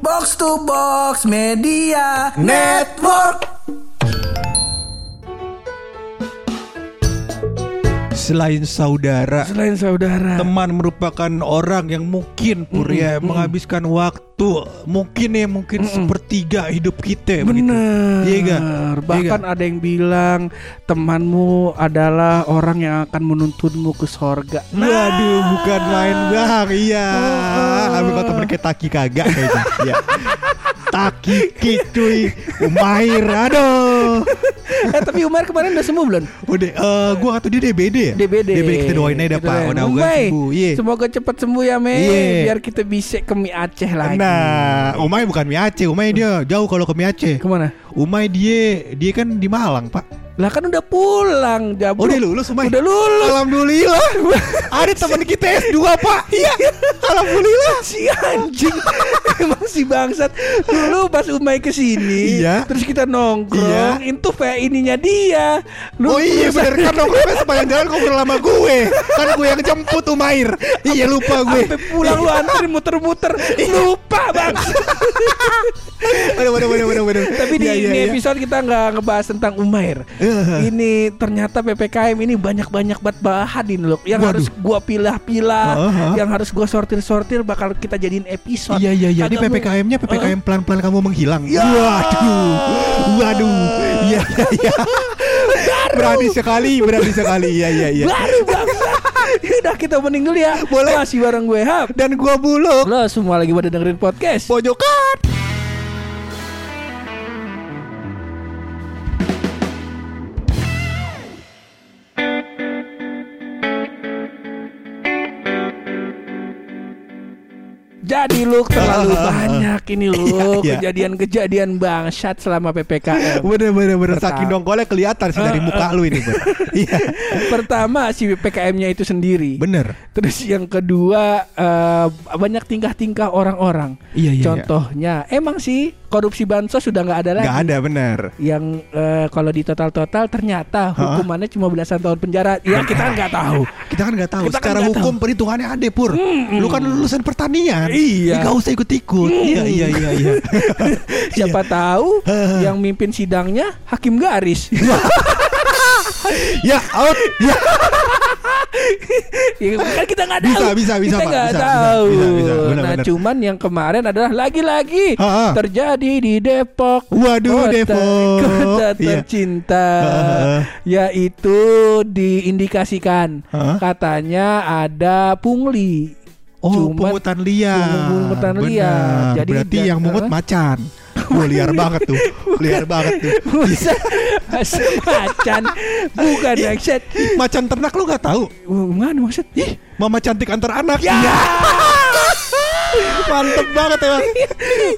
Box to Box Media Network. Selain saudara, Selain saudara. teman merupakan orang yang mungkin Pur ya menghabiskan waktu mungkin ya mungkin sepertiga hidup kita. Benar. Iya gak? Bahkan ada yang bilang temanmu adalah orang yang akan menuntunmu ke sorga. Waduh, bukan main bang, iya. Ambil kau temen kayak Taki kagak kayaknya. Iya. Taki kitui Umair Aduh eh tapi Umar kemarin udah sembuh belum? Udah eh, Gua atau dia DBD ya DBD. DBD kita doain aja Kita pak doain. Udah udah sembuh Iya Semoga cepat sembuh ya Mei Iya. Biar kita bisa ke mie Aceh lagi Nah Umay bukan mie Aceh Umay dia jauh kalau ke mie Aceh. Ke mana? Umay dia Dia kan di Malang pak. Lah kan udah pulang Oh Jabruk. dia lulus Umay? Udah lulus. Alhamdulillah. Ada teman kita S2 pak. Iya. Alhamdulillah. Si anjing Emang si bangsat. Dulu pas Umay ke sini Iya. Terus kita nongkrong Itu kayak ininya dia. Lu Oh iya bener. Kan nongkrongnya sepanjang jalan ngobrol sama gue. Kan gue yang jemput Umair. Iya lupa gue. Sampai pulang lu antri muter-muter. Lupa bang. Waduh waduh waduh waduh waduh. Tapi di Iya, iya, ini iya. episode kita nggak ngebahas tentang Umair. Ini ternyata PPKM ini banyak-banyak banget bahan ini loh. Yang Waduh. harus gua pilah-pilah Uh, uh. Yang harus gua sortir-sortir Bakal kita jadiin episode. Iya iya iya Mu- PPKM-nya PPKM pelan-pelan kamu menghilang. Ya. Waduh. Waduh. Iya iya iya. Berani sekali Berani sekali. Iya iya iya. Baru bangsa Udah kita mending dulu ya. Boleh. Masih bareng gue Hap. Dan gua buluk. Lo semua lagi pada dengerin podcast. Pojokan Jadi lu terlalu banyak ini lu Iya, iya. Kejadian-kejadian bangsat selama PPKM Bener bener bener Pertama. Saking dongkolnya kelihatan sih dari muka lu ini. Iya Pertama si PPKM-nya itu sendiri Bener Terus yang kedua eh, banyak tingkah-tingkah orang-orang. Iya iya iya. Contohnya, emang sih korupsi bansos sudah nggak ada lagi. Gak ada bener Yang eh, kalau di total-total ternyata hukumannya cuma belasan tahun penjara. Ya kita kan nggak tahu. Kita kan nggak tahu. Kita kan Secara nggak hukum perhitungannya ada pur. Lu kan lulusan pertanian. Iya. Ya, Gak usah ikut-ikut. Iya iya iya iya. Siapa tahu yang mimpin sidangnya hakim garis. ya out. Ya. Ya, kan kita nggak tahu. Bisa, bisa, bisa, Kita nggak Bisa, bisa, tahu. bisa, bisa. Benar, nah, benar. cuman yang kemarin adalah lagi-lagi Ha, ha. terjadi di Depok. Waduh, kota, Depok. Kota Iya. tercinta. Ha. Yaitu diindikasikan Ha? katanya ada pungli. Oh, Cuman- pungutan liar. Pungutan liar. Jadi berarti da- yang mungut macan. Wah, liar banget tuh. Liar banget tuh. Masa macan bukan maksud Macan ternak lu gak tahu? mana maksud ih Mama cantik antar anak. ya Mantep banget emang.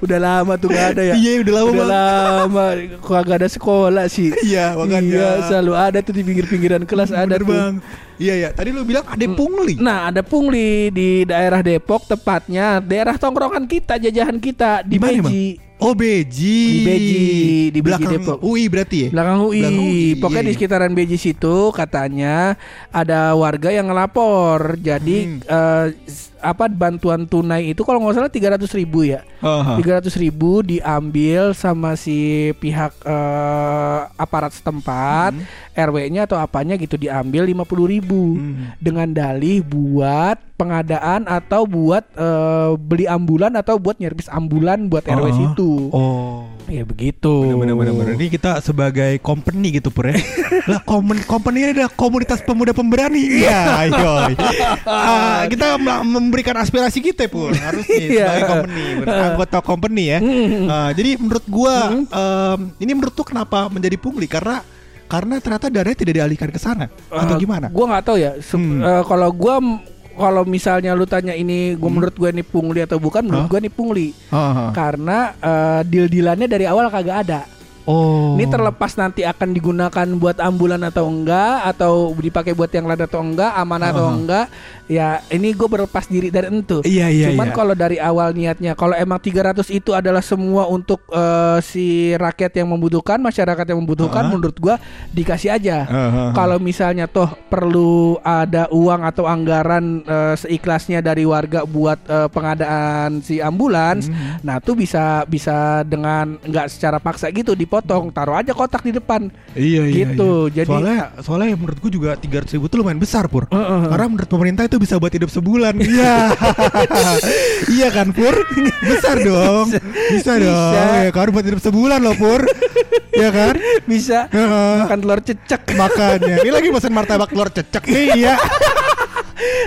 udah lama tuh gak ada ya Iya, udah lama udah lama kok gak ada sekolah sih Iya, makanya. iya selalu ada tuh di pinggir-pinggiran kelas ada Bener, tuh Bang. Iya ya, tadi lu bilang ada pungli. Nah ada pungli di daerah Depok tepatnya daerah tongkrongan kita jajahan kita di Beji Oh Beji Di Beji, di Beji Belakang Depok. UI berarti ya belakang UI. Belakang UI, Pokoknya iya, di iya. sekitaran Beji situ katanya ada warga yang ngelapor. Jadi Hmm. s- apa bantuan tunai itu kalau nggak salah 300 ribu ya. Aha. 300 ribu diambil sama si pihak eh, aparat setempat RW-nya atau apanya gitu diambil 50 ribu Hmm. dengan dalih buat pengadaan atau buat eh, beli ambulan atau buat nyervis ambulan buat RW Oh. Oh. Ya begitu. Bener Ini kita sebagai company gitu Pur ya. Lah komen- company ini adalah komunitas pemuda pemberani. Iya ayo Ah, Kita mem- memberikan aspirasi kita Pur. Harusnya Iya. sebagai company bener, Anggota company ya. Ah, Jadi menurut gua em, Ini menurut tuh kenapa menjadi pungli? Karena karena ternyata dananya tidak dialihkan ke sana. Atau Eh, gimana? Gua nggak tahu ya. Se- Hmm. eh, kalau gua kalau misalnya lu tanya ini gua menurut gua ini pungli atau bukan, menurut Hah? gua ini pungli. Aha. Karena eh, deal-dealannya dari awal kagak ada. Oh. Ini terlepas nanti akan digunakan buat ambulan atau enggak atau dipakai buat yang lain atau enggak, aman atau Uh-huh. enggak. Ya, ini gue berlepas diri dari itu. Iya, iya, Cuman iya. kalau dari awal niatnya, kalau emang 300 itu adalah semua untuk eh, si rakyat yang membutuhkan, masyarakat yang membutuhkan, Uh-huh. menurut gua dikasih aja. Uh-huh. Kalau misalnya toh perlu ada uang atau anggaran eh, seikhlasnya dari warga buat eh, pengadaan si ambulans, Hmm. nah tuh bisa bisa dengan nggak secara paksa gitu dipotong, taruh aja kotak di depan. Iya iya. Gitu, iya. jadi- soalnya soalnya menurut gua juga 300 ribu itu lumayan besar pur. Heeh. Karena menurut pemerintah itu bisa buat hidup sebulan. Iya. iya kan pur? Besar dong. Bisa, dong. Bisa. Ya kan buat hidup sebulan loh pur. Iya kan? Bisa Heeh. makan telur cecek. Makanya ini lagi pesan martabak telur cecek nih iya.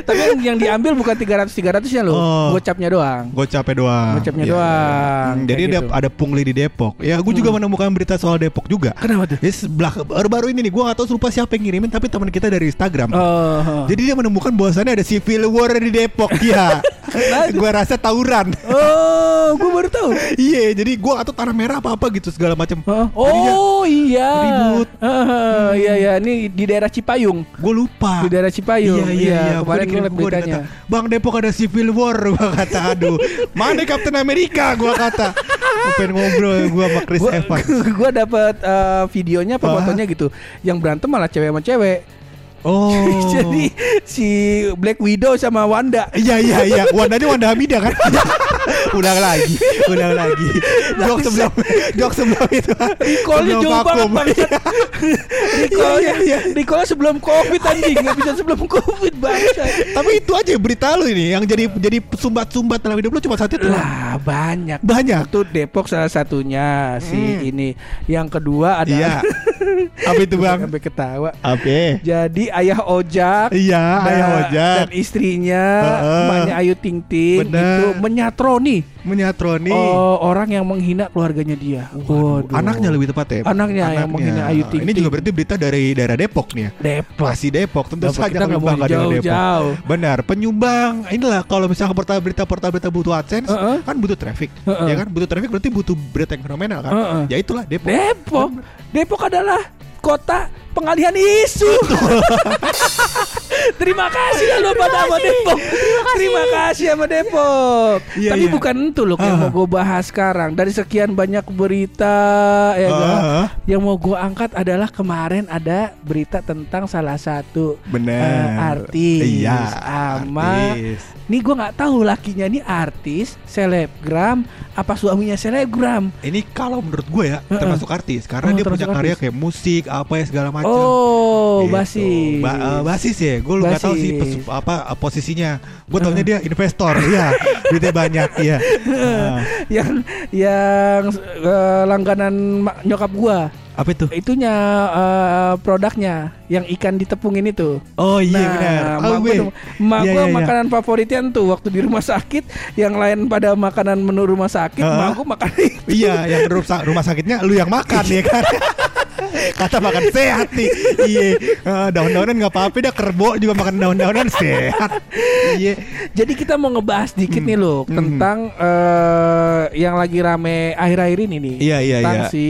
Tapi yang, yang diambil bukan 300 300 ya loh, Oh. gocapnya doang. Gocapnya doang. Gocapnya Iya, doang, Hmm, jadi kayak ada gitu. ada pungli di Depok. Ya, gue juga menemukan berita soal Depok juga. Kenapa tuh? Ya sebelah baru-baru ini nih, gue gak tahu lupa siapa yang ngirimin, tapi teman kita dari Instagram. Oh. Jadi dia menemukan bahwasannya ada civil war di Depok. Iya. gue rasa tawuran. Oh, gue baru tahu. Iya, jadi gue atau tanah merah apa apa gitu segala macam. Heeh. Oh iya. ribut. Heeh, Iya iya, ini di daerah Cipayung. Gue lupa. Di daerah Cipayung. Iya iya iya. Kemarin gue gua beritanya. dikata, Bang Depok ada civil war. Gue kata aduh. Mana Captain Amerika? Gue kata. Gua pengen ngobrol gue sama Chris Gua, Evans. gua dapet eh, videonya apa fotonya gitu. Yang berantem malah cewek sama cewek. Oh. Jadi si Black Widow sama Wanda. Iya iya iya. Wandanya Wanda Hamidah kan? ulang lagi, ulang lagi. Jok sebelum, jok sebelum itu. Recallnya Sebelum jauh banget vakum. banget. Recallnya, Iya, iya, iya. sebelum Covid anjing, nggak bisa sebelum Covid bangsa. Tapi itu aja berita lu ini yang jadi jadi sumbat-sumbat dalam hidup lu cuma satu itu. Lah banyak. Banyak. Itu Depok salah satunya si Hmm. ini. Yang kedua ada Iya. Apa itu bang? sampai ketawa. Apa? Jadi ayah Ojak Iya, ayah ojak dan istrinya Heeh. emaknya Ayu Ting Ting Bener. itu menyatroni menyatroni. oh, orang yang menghina keluarganya dia. Waduh. Anaknya lebih tepat ya. Anaknya yang menghina Ayu Ting Ini juga berarti berita dari daerah Depok nih ya. Depok. Masih Depok tentu Depok, saja kita kami bangga dengan Depok. jauh-jauh. Benar, penyumbang inilah kalau misalnya portal berita portal berita butuh AdSense Heeh. kan butuh traffic. Heeh. Ya kan butuh traffic berarti butuh berita yang fenomenal kan. Heeh. Ya itulah Depok. Depok. Depok adalah kota pengalihan isu. Terima kasih ya lo pada sama Depok. Terima kasih sama Depok. Iya, Tapi iya. bukan itu loh yang Ah. mau gue bahas sekarang. Dari sekian banyak berita ya kan, Ah. yang mau gue angkat adalah kemarin ada berita tentang salah satu Benar. eh, artis Iya, sama artis. Nih gue nggak tahu lakinya nih artis, selebgram, apa suaminya selebgram. Ini kalau menurut gue ya Heeh. termasuk artis karena Oh, dia punya termasuk karya artis. kayak musik apa ya segala macam. Oh, Gitu. basis. Ba- eh, basis ya. Gue nggak tahu sih pes- apa eh, posisinya. Gue taunya dia investor. Iya, duitnya banyak. Iya. Ah, yang yang eh, langganan nyokap gua apa itu? itunya eh, produknya yang ikan ditepungin itu. Oh iya nah, benar. Oh, gua, gue. mak Iya, gua iya, makanan favoritnya tuh waktu di rumah sakit, yang lain pada makanan menu rumah sakit, Heeh. mak gua makan itu. Iya, yang rumah sakitnya lu yang makan ya kan. Kata makan sehat nih. Iya. Eh, daun-daunan nggak apa-apa dah kerbo juga makan daun-daunan sehat. Iya. Jadi kita mau ngebahas dikit nih loh Hmm. tentang eh, yang lagi rame akhir-akhir ini nih. Iya, iya, tentang iya. si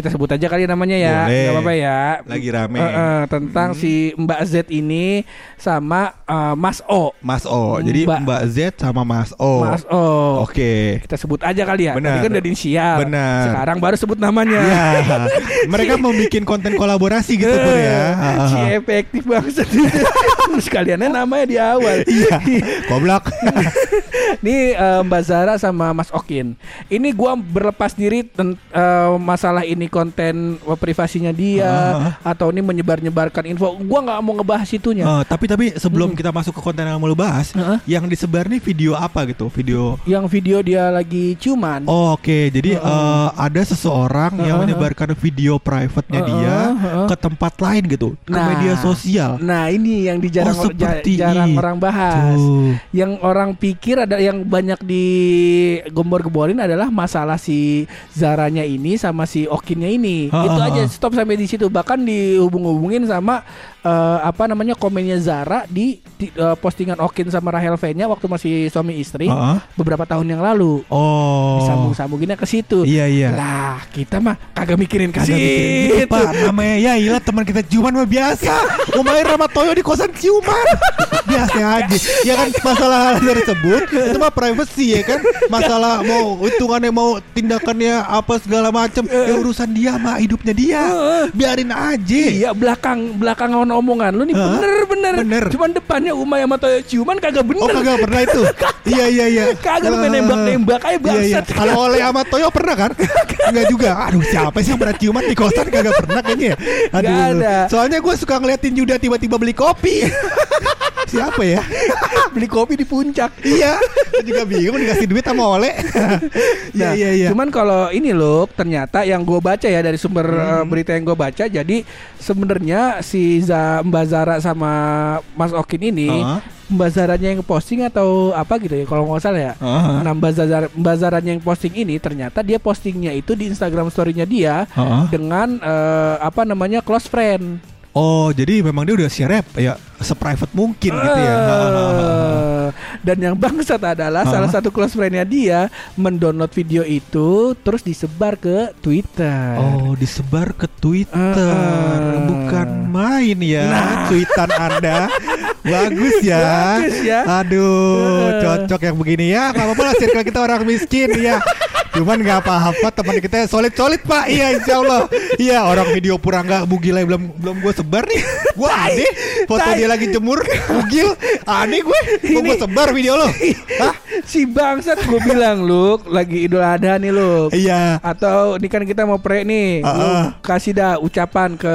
kita sebut aja kali namanya ya, Boleh. nggak apa-apa ya. Lagi rame. Eh, eh, tentang Hmm. si Mbak Z ini sama eh, Mas O. Mas O. Jadi Mbak- Z sama Mas O. Mas O. Oke. Kita sebut aja kali ya. Benar. Tadi kan udah inisial. Benar. Sekarang baru sebut namanya. Iya. Mereka mau bikin konten kolaborasi gitu Pur ya. Ah, Si efektif banget. Sekaliannya namanya di awal. Iya. Goblok. Nih eh, Mbak Zara sama Mas Okin. Ini gua berlepas diri eh, masalah ini konten privasinya dia Ah. atau ini menyebar-nyebarkan info. Gua nggak mau ngebahas itunya. Eh, tapi tapi sebelum kita masuk ke konten yang mau lu bahas, Heeh. yang disebar nih video apa gitu? Video Yang video dia lagi ciuman. Oh, Oke, jadi eh, ada seseorang yang Heeh. menyebarkan video private-nya Heeh, dia heeh. ke tempat lain gitu, ke Nah. media sosial. Nah ini yang di jarang, Oh, jarang orang bahas. Yang orang pikir ada yang banyak digombor-gemborin adalah masalah si Zaranya ini sama si Okinnya ini. Ha, Itu ha, aja stop sampai di situ. Bahkan dihubung-hubungin sama eh, apa namanya komennya Zara di, di, eh, postingan Okin sama Rahel V-nya waktu masih suami istri Heeh. beberapa tahun yang lalu. Oh. Disambung-sambunginnya ke situ. Iya iya. Lah, kita mah kagak mikirin Kagak mikirin gitu, situ. Pak. Namanya ya iyalah teman kita ciuman mah biasa. Main sama Toyo di kosan ciuman. Biasa aja. Ya kan masalah hal tersebut itu mah privacy ya kan. Masalah mau hitungannya mau tindakannya apa segala macam ya urusan dia mah hidupnya dia. Biarin aja. Iya belakang belakang omongan lu nih Hah? bener bener. Bener. Cuman depannya Umay sama Toyo ciuman kagak bener. Oh kagak pernah itu. Iya iya iya. Kagak lu main nembak-nembak aja Iya iya. bangsat. Kalau oleh sama Toyo pernah kan? Enggak juga. Aduh siapa sih yang pernah ciuman di kosan kagak pernah kayaknya. ya? Aduh. Nggak ada. Soalnya gue suka ngeliatin Yuda tiba-tiba beli kopi. siapa ya? Beli kopi di puncak. iya. Gue juga bingung dikasih duit sama Oleh. Iya Nah, iya iya. Cuman kalau ini loh, ternyata yang gue baca ya dari sumber Hmm. eh, berita yang gue baca, jadi sebenarnya si Za, Mbak Zara sama Mas Okin ini, Heeh. Mbak Zaranya yang posting atau apa gitu ya, kalau nggak salah ya. Heeh. Nah, Mbak, Mbak Zaranya yang posting ini ternyata dia postingnya itu di Instagram story-nya dia Heeh. dengan eh, apa namanya close friend. Oh jadi memang dia udah share ya seprivate mungkin gitu ya. Eh, Dan yang bangsat adalah salah satu close friend-nya dia mendownload video itu terus disebar ke Twitter. Oh disebar ke Twitter Heeh. Bukan main ya Nah. Tweetan anda Bagus ya Bagus ya. Aduh Heeh. Cocok yang begini ya Gak apa-apa lah circle kita orang miskin ya Cuman gak apa-apa teman kita solid-solid pak Iya insya Allah Iya orang video Purangga Bugil belum belum gue sebar nih Gue aneh Foto Tai. dia lagi jemur Bugil Aneh gue Gue Ini- sebar video lo Hah? si bangsat gue bilang lu lagi Idul Adha nih lu. Iya Atau ini kan kita mau pre nih, lu Heeh. kasih dah ucapan ke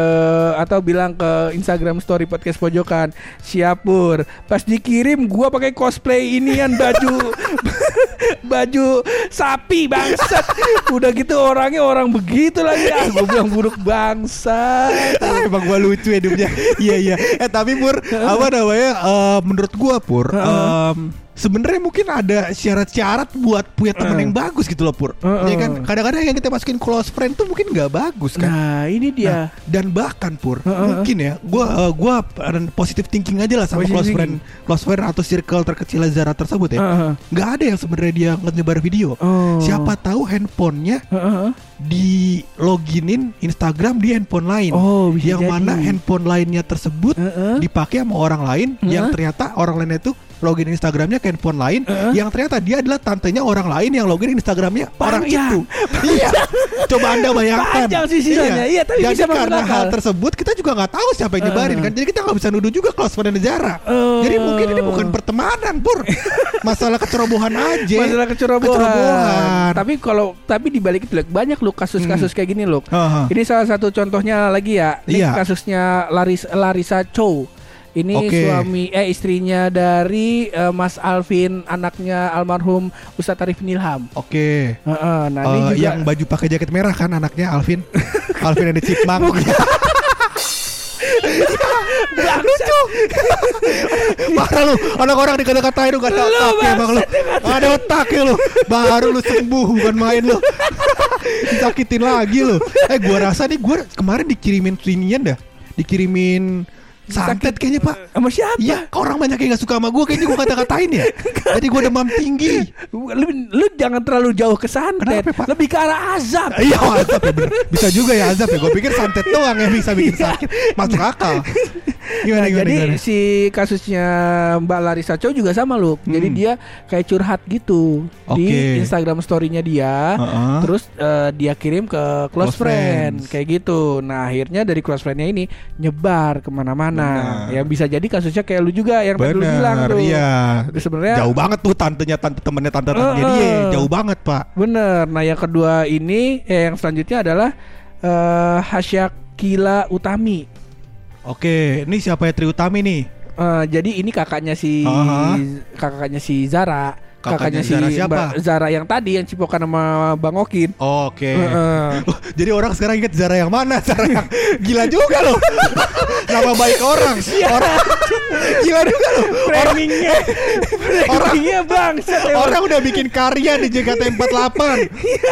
atau bilang ke Instagram Story Podcast Pojokan, siap pur. Pas dikirim gua pakai cosplay inian baju baju sapi bangsat. Udah gitu orangnya orang begitu lagi. Ah, gue bilang buruk bangsa. Ah, emang gua lucu hidupnya. iya iya. Eh tapi Pur, apa namanya? eh, menurut gua Pur, em, sebenarnya mungkin ada syarat-syarat buat punya temen yang bagus gitu loh Pur. Heeh. Ya kan kadang-kadang yang kita masukin close friend tuh mungkin nggak bagus kan. Nah, ini dia. Nah, dan bahkan Pur, Heeh. mungkin ya, gua eh, gua ada positive thinking aja lah sama Positive close friend, thinking. close friend atau circle terkecil Zara tersebut ya. Nggak ada yang sebenarnya dia nyebar video. Oh. Siapa tahu handphonenya Heeh. di loginin Instagram di handphone lain. Oh, yang jadi. mana handphone lainnya tersebut Heeh. dipakai sama orang lain yang ternyata orang lainnya itu login Instagramnya ke handphone lain Heeh. yang ternyata dia adalah tantenya orang lain yang login Instagramnya orang Panjang. itu. iya. Coba anda bayangkan. Panjang sisanya. Iya, tapi Jadi bisa karena hal tersebut kita juga nggak tahu siapa yang nyebarin kan. Jadi kita nggak bisa nuduh juga close friend Zara. Eh. Jadi mungkin ini bukan pertemanan, Pur. Masalah kecerobohan aja. Masalah kecerobohan. Kecerobohan. Tapi kalau tapi di balik itu banyak lu kasus-kasus kayak gini loh. Aha. Ini salah satu contohnya lagi ya. Ini Iya. kasusnya Laris Larisa Chow. Ini Oke. suami eh istrinya dari eh, Mas Alvin, anaknya almarhum Ustadz Arif Nilham. Oke. Heeh, nah ini Eh, juga yang baju pakai jaket merah kan anaknya Alvin. Alvin ada Chipmunk. lucu. Parah lu, anak orang dikata-katain lu gak ada Lu otak emang lu. Ada otaknya lu. Baru lu sembuh bukan main lu. Disakitin lagi lu. Eh gua rasa nih gua kemarin dikirimin inian dah. Dikirimin santet kayaknya pak Sama siapa? Iya, kok orang banyak yang gak suka sama gue Kayaknya gue kata-katain ya Jadi gue demam tinggi Lu, lu jangan terlalu jauh ke santet. Kenapa, Pak? Lebih ke arah azab. Iya azab ya bener Bisa juga ya azab ya Gue pikir santet doang yang bisa bikin sakit Masuk akal Gimana Nah, gimana, jadi gimana? si kasusnya Mbak Larissa Chow juga sama lu. Jadi dia kayak curhat gitu di Oke. Instagram story-nya dia. Heeh. Terus eh, dia kirim ke close, Close friend friends. kayak gitu. Nah akhirnya dari close friend-nya ini nyebar ke mana-mana. Benar. Ya bisa jadi kasusnya kayak lu juga yang tadi lu bilang tuh. iya sebenarnya Jauh banget tuh tantenya tante temennya tante Heeh. dia Jauh banget pak Bener. Nah yang kedua ini, eh, yang selanjutnya adalah eh Hasyak Kila Utami. Oke ini siapa ya Tri Utami nih Eh, jadi ini kakaknya si Aha. kakaknya si Zara, Kakaknya kakaknya, si Zara siapa? Zara yang tadi yang cipokan sama Bang Okin. Oke Heeh. Oh, Jadi orang sekarang ingat Zara yang mana Zara yang gila juga loh nama baik orang. Orang gimana juga? Orang Framingnya Framingnya bang orang udah bikin karya di JKT48.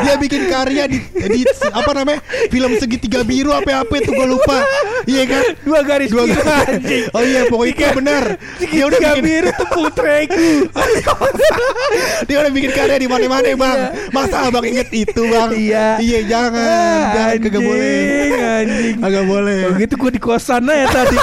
Dia bikin karya di, di apa namanya? Film segitiga biru apa-apa itu gue lupa. Iya kan? Dua garis Dua biru, garis. anjing. Oh iya, pokoknya itu benar. Dia udah Segitiga bikin biru tepung terigu Dia udah bikin karya di mana-mana, Bang. Masa Abang inget itu, Bang? Iya. Iya, jangan. jangan kagak boleh. Anjing Agak boleh. Oh gitu gue di kosan aja tadi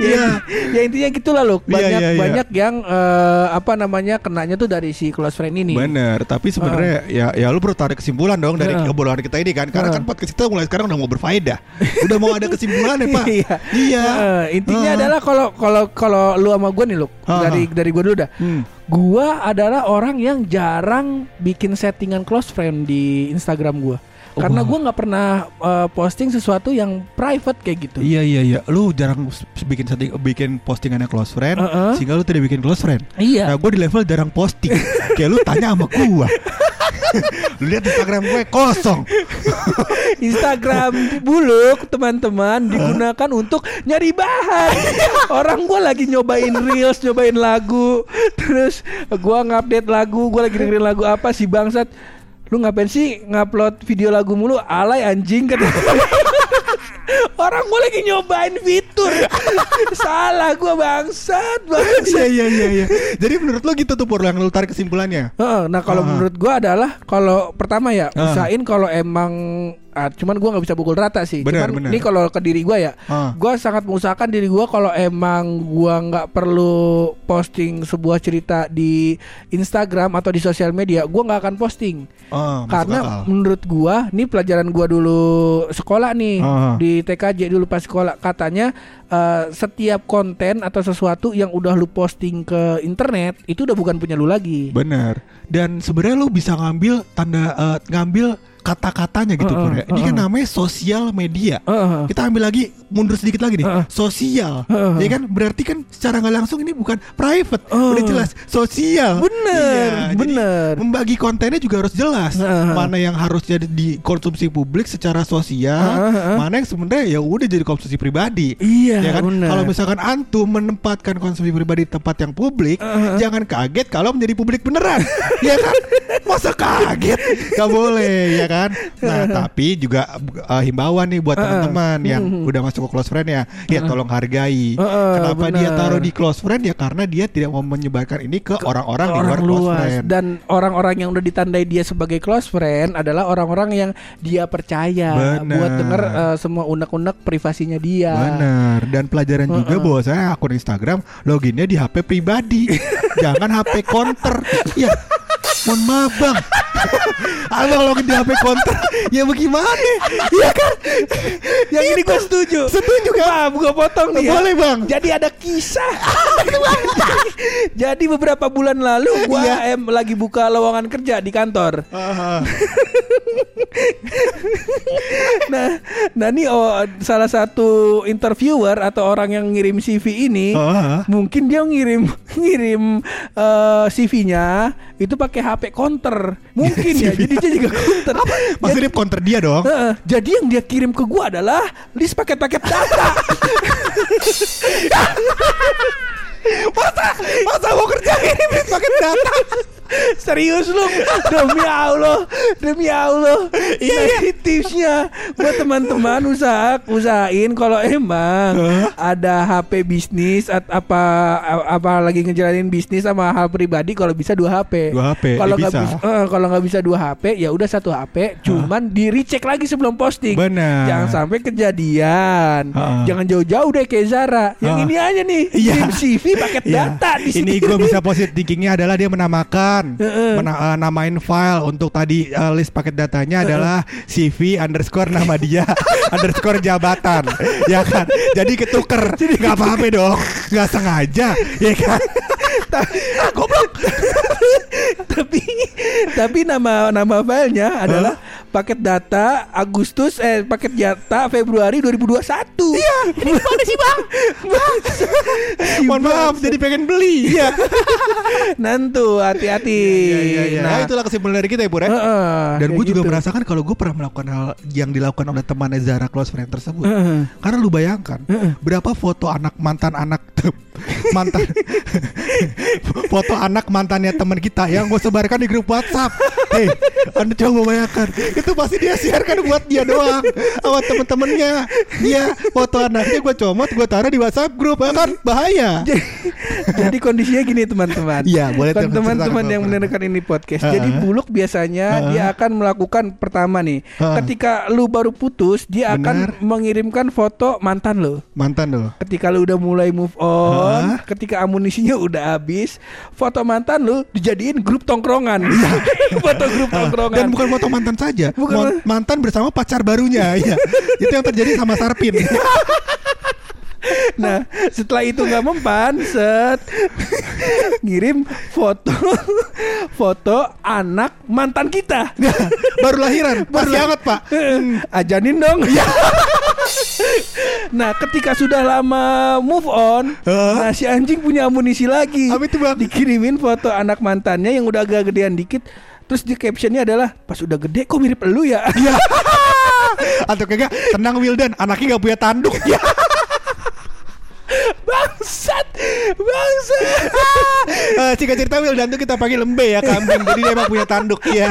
ya, ya intinya gitulah loh Iya, banyak iya, iya. banyak yang eh, apa namanya kenanya tuh dari si close friend ini Bener, tapi sebenarnya ya ya lu perlu tarik kesimpulan dong dari obrolan kita ini kan. Karena kan podcast kita mulai sekarang udah mau berfaedah. udah mau ada kesimpulan ya, Pak. iya Iya. Eh, intinya Heeh. adalah kalau kalau kalau lu sama gue nih lu Heeh. dari dari gue dulu dah Hmm. Gua adalah orang yang jarang bikin settingan close friend di Instagram gua. Oh, Karena gua nggak pernah eh, posting sesuatu yang private kayak gitu. Iya iya iya, lu jarang bikin setting, bikin postingannya close friend, Heeh. sehingga lu tidak bikin close friend. Iya. Nah, gue di level jarang posting. Kayak lu tanya sama gua. lu lihat Instagram gue kosong. Instagram buluk teman-teman digunakan untuk nyari bahan. Orang gua lagi nyobain reels, nyobain lagu, terus gua ngupdate lagu, gua lagi dengerin lagu apa sih bangsat. Lu ngapain sih ngupload video lagu mulu alay anjing kata. Orang gua lagi nyobain fitur. Salah gua bangsat, bangsat. Iya iya iya iya. Jadi menurut lu gitu tuh Pur yang lu tarik kesimpulannya. Nah kalau Ah. menurut gua adalah kalau pertama ya Ah. usahain kalau emang ah, cuman gua nggak bisa pukul rata sih. Benar, cuman benar. ini kalau ke diri gua ya, Ah. gua sangat mengusahakan diri gua kalau emang gua nggak perlu posting sebuah cerita di Instagram atau di sosial media, gua nggak akan posting. Masuk Karena menurut gua, ini pelajaran gua dulu sekolah nih Ah. di TKJ dulu pas sekolah katanya eh, setiap konten atau sesuatu yang udah lu posting ke internet itu udah bukan punya lu lagi. Bener. Dan sebenarnya lu bisa ngambil tanda eh, ngambil kata-katanya gitu Heeh, Pur ya. Ini kan namanya sosial media. Heeh. Kita ambil lagi mundur sedikit lagi nih. Heeh. Sosial. Heeh. Ya kan berarti kan secara nggak langsung ini bukan private. Oh. Udah jelas sosial. Bener, Iya, jadi bener. membagi kontennya juga harus jelas. Heeh. Mana yang harus jadi dikonsumsi publik secara sosial, Heeh, heeh. mana yang sebenarnya ya udah jadi konsumsi pribadi. Iya, ya kan? bener. Kalau misalkan antum menempatkan konsumsi pribadi di tempat yang publik, jangan kaget kalau menjadi publik beneran. ya kan? Masa kaget? Gak boleh, ya kan? Nah, tapi juga uh, himbauan nih buat teman-teman yang udah masuk ke close friend ya, ya tolong hargai. Kenapa bener. dia taruh di close friend ya karena dia tidak mau menyebarkan ini ke orang-orang di luar orang close luas friend. dan orang-orang yang udah ditandai dia sebagai close friend adalah orang-orang yang dia percaya Bener. buat denger eh, semua unek-unek privasinya dia. Benar dan pelajaran juga Heeh. bahwa saya akun Instagram loginnya di HP pribadi jangan HP counter ya mohon maaf bang abang login di HP counter ya bagaimana ya kan Yang ini gue setuju. setuju kan Maaf, gue potong nih. ya. boleh bang Jadi ada kisah. Jadi beberapa bulan lalu gua Iya. em lagi buka lowongan kerja di kantor. Ah, Nah, nah ini oh, salah satu interviewer atau orang yang ngirim CV ini ah. mungkin dia ngirim ngirim eh, CV-nya itu pakai HP counter. Mungkin ya. jadi dia juga counter. maksudnya counter dia dong. Heeh, jadi yang dia kirim ke gua adalah list paket-paket data. masa? Masa mau kerja ini pakai data Serius lu Demi Allah Demi Allah Iya. Ini tipsnya Buat teman-teman usaha Usahain kalau emang Ada HP bisnis at, Apa Apa lagi ngejalanin bisnis Sama hal pribadi Kalau bisa dua HP Dua HP, Kalau ya nggak bisa. bisa eh, Kalau nggak bisa dua HP Ya udah satu HP Cuman di recheck lagi sebelum posting Benar. Jangan sampai kejadian Heeh. Jangan jauh-jauh deh kayak Zara Yang ini aja nih. Kirim CV paket Iya. data di Ini gue bisa positif thinkingnya adalah dia menamakan, Heeh. mena- eh, namain file untuk tadi eh, list paket datanya adalah CV underscore nama dia underscore jabatan, ya kan? Jadi ketuker, nggak apa-apa dong, nggak sengaja, ya kan? ah, goblok. tapi tapi nama nama filenya adalah paket data Agustus eh paket data Februari 2021. Iya, ini mana sih bang? Mohon maaf, jadi pengen beli. Iya. Nantu hati-hati. Iya, iya, iya. Nah, Nah, itulah kesimpulan dari kita ya, Pur ya. Heeh, Dan gue juga gitu. merasakan kalau gue pernah melakukan hal yang dilakukan oleh temannya Zara close friend tersebut. Heeh. Karena lu bayangkan berapa foto anak mantan anak mantan foto anak mantannya teman kita yang gue sebarkan di grup WhatsApp. Hei, anda coba bayangkan itu pasti dia siarkan buat dia doang sama temen-temennya. Dia foto anaknya gue comot, gue taruh di WhatsApp grup ya kan bahaya. Jadi, jadi kondisinya gini teman-teman. Iya, boleh teman-teman yang mendengarkan ini podcast. Heeh. Jadi buluk biasanya Heeh. dia akan melakukan pertama nih. Heeh. Ketika lu baru putus, dia Benar. akan mengirimkan foto mantan lu. Mantan lo. Ketika lu udah mulai move on, Heeh. ketika amunisinya udah habis, foto mantan lu dijadiin grup tongkrongan. foto grup tongkrongan. Dan bukan foto mantan saja, Bukan. Mantan bersama pacar barunya. ya. Itu yang terjadi sama Sarpin. Nah, setelah itu nggak mempan, set ngirim foto foto anak mantan kita. Baru lahiran, masih hangat pak. Ajanin dong. nah, ketika sudah lama move on, Hah? nah si anjing punya amunisi lagi. Apa itu, Bang? Dikirimin foto anak mantannya yang udah agak gedean dikit. Terus di captionnya adalah pas udah gede kok mirip elu ya. Atau kagak tenang Wildan, anaknya nggak punya tanduk. Ya. bangsat, bangsat. Singkat cerita Wildan tuh kita panggil lembe ya kambing, jadi dia emang punya tanduk ya.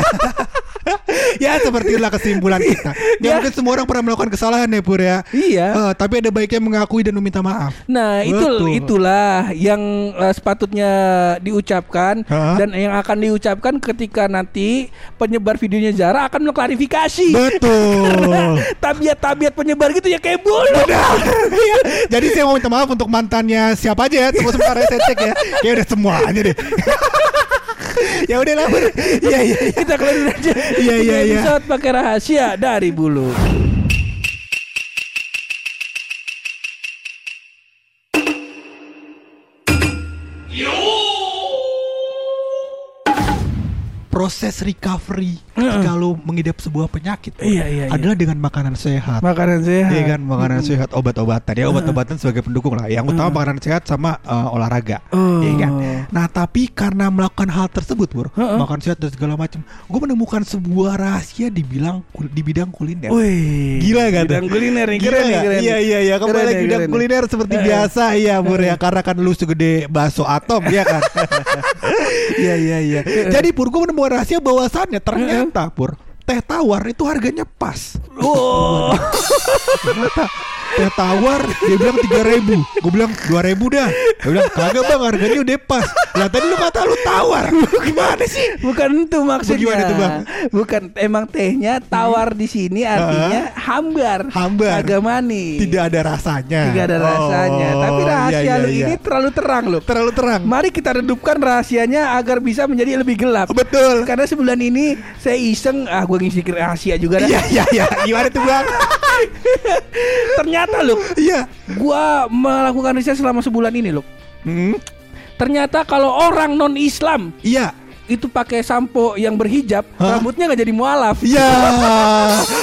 ya seperti itulah kesimpulan kita. Ya, Ya. mungkin semua orang pernah melakukan kesalahan ya Pur ya. Iya. Eh, tapi ada baiknya mengakui dan meminta maaf. Nah, itu Betul. itulah yang eh, sepatutnya diucapkan Hah? dan yang akan diucapkan ketika nanti penyebar videonya Zara akan mengklarifikasi. Betul. Tabiat-tabiat penyebar gitu ya kayak bulu. Iya. Jadi saya mau minta maaf untuk mantannya siapa aja ya. Tunggu sebentar ya saya cek ya. Kayak udah semuanya deh. ya udah lah. Iya iya. iya. Kita kelarin aja. Iya, iya, iya. Episode pakai rahasia dari bulu. Proses recovery ketika lu mengidap sebuah penyakit Iya, iya, iya. adalah dengan makanan sehat. Makanan sehat. Iya kan makanan sehat obat-obatan ya obat-obatan sebagai pendukung lah yang utama makanan sehat sama eh, olahraga Oh. Iya kan nah tapi karena melakukan hal tersebut bro Heeh. makan sehat dan segala macam gue menemukan sebuah rahasia di bilang di bidang kuliner Wih. Gila kan? Bidang kuliner nih, Gila keren nggak? keren. Iya iya iya Keren kembali lagi bidang keren kuliner seperti Eh. biasa iya Bur ya karena kan lu segede bakso atom ya kan. Iya iya iya. Jadi Pur gue menemukan rahasia bahwasannya ternyata Pur teh tawar itu harganya pas. Oh. Ternyata teh tawar dia bilang tiga ribu, gue bilang dua ribu dah. Dia bilang kagak bang harganya udah pas. Lah tadi lu kata lu tawar, gimana sih? Bukan itu maksudnya. Bagaimana tuh, Bang? Bukan emang tehnya tawar di sini artinya hambar. Hambar. Agak manis. Tidak ada rasanya. Tidak ada rasanya. Oh, Tapi rahasia iya, iya, lu iya. ini terlalu terang loh. terlalu terang. Mari kita redupkan rahasianya agar bisa menjadi lebih gelap. Betul. Karena sebulan ini saya iseng ah gue ngisi rahasia juga dah. Iya iya iya. Gimana tuh bang? Ternyata loh, Iya. gua melakukan riset selama sebulan ini loh. Hmm, Ternyata kalau orang non Islam Iya. itu pakai sampo yang berhijab, Hah? rambutnya nggak jadi mualaf. Iya,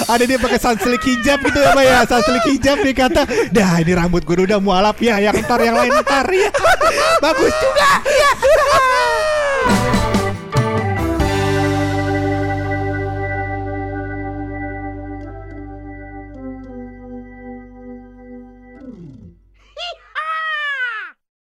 ada dia pakai sunsilk hijab gitu ya, Pak ya. Sunsilk hijab dia kata, "Dah, ini rambut gue udah mualaf ya, yang ntar yang lain ntar ya." Bagus juga. Iya.